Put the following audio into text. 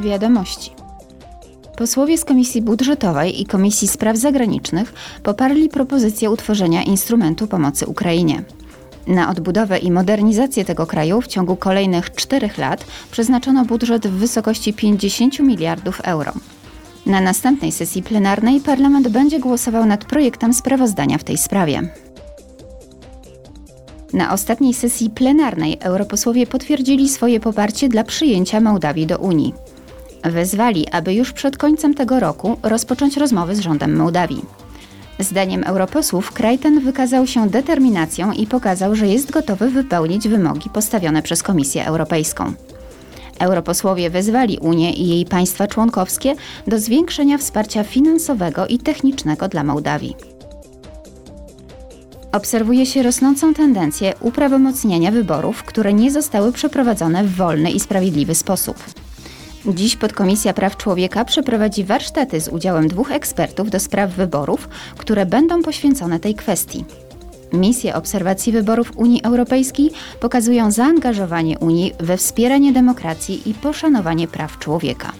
Wiadomości. Posłowie z Komisji Budżetowej i Komisji Spraw Zagranicznych poparli propozycję utworzenia instrumentu pomocy Ukrainie. Na odbudowę i modernizację tego kraju w ciągu kolejnych czterech lat przeznaczono budżet w wysokości 50 miliardów euro. Na następnej sesji plenarnej parlament będzie głosował nad projektem sprawozdania w tej sprawie. Na ostatniej sesji plenarnej europosłowie potwierdzili swoje poparcie dla przyjęcia Mołdawii do Unii. Wezwali, aby już przed końcem tego roku rozpocząć rozmowy z rządem Mołdawii. Zdaniem europosłów kraj ten wykazał się determinacją i pokazał, że jest gotowy wypełnić wymogi postawione przez Komisję Europejską. Europosłowie wezwali Unię i jej państwa członkowskie do zwiększenia wsparcia finansowego i technicznego dla Mołdawii. Obserwuje się rosnącą tendencję uprawomocniania wyborów, które nie zostały przeprowadzone w wolny i sprawiedliwy sposób. Dziś Podkomisja Praw Człowieka przeprowadzi warsztaty z udziałem dwóch ekspertów do spraw wyborów, które będą poświęcone tej kwestii. Misje obserwacji wyborów Unii Europejskiej pokazują zaangażowanie Unii we wspieranie demokracji i poszanowanie praw człowieka.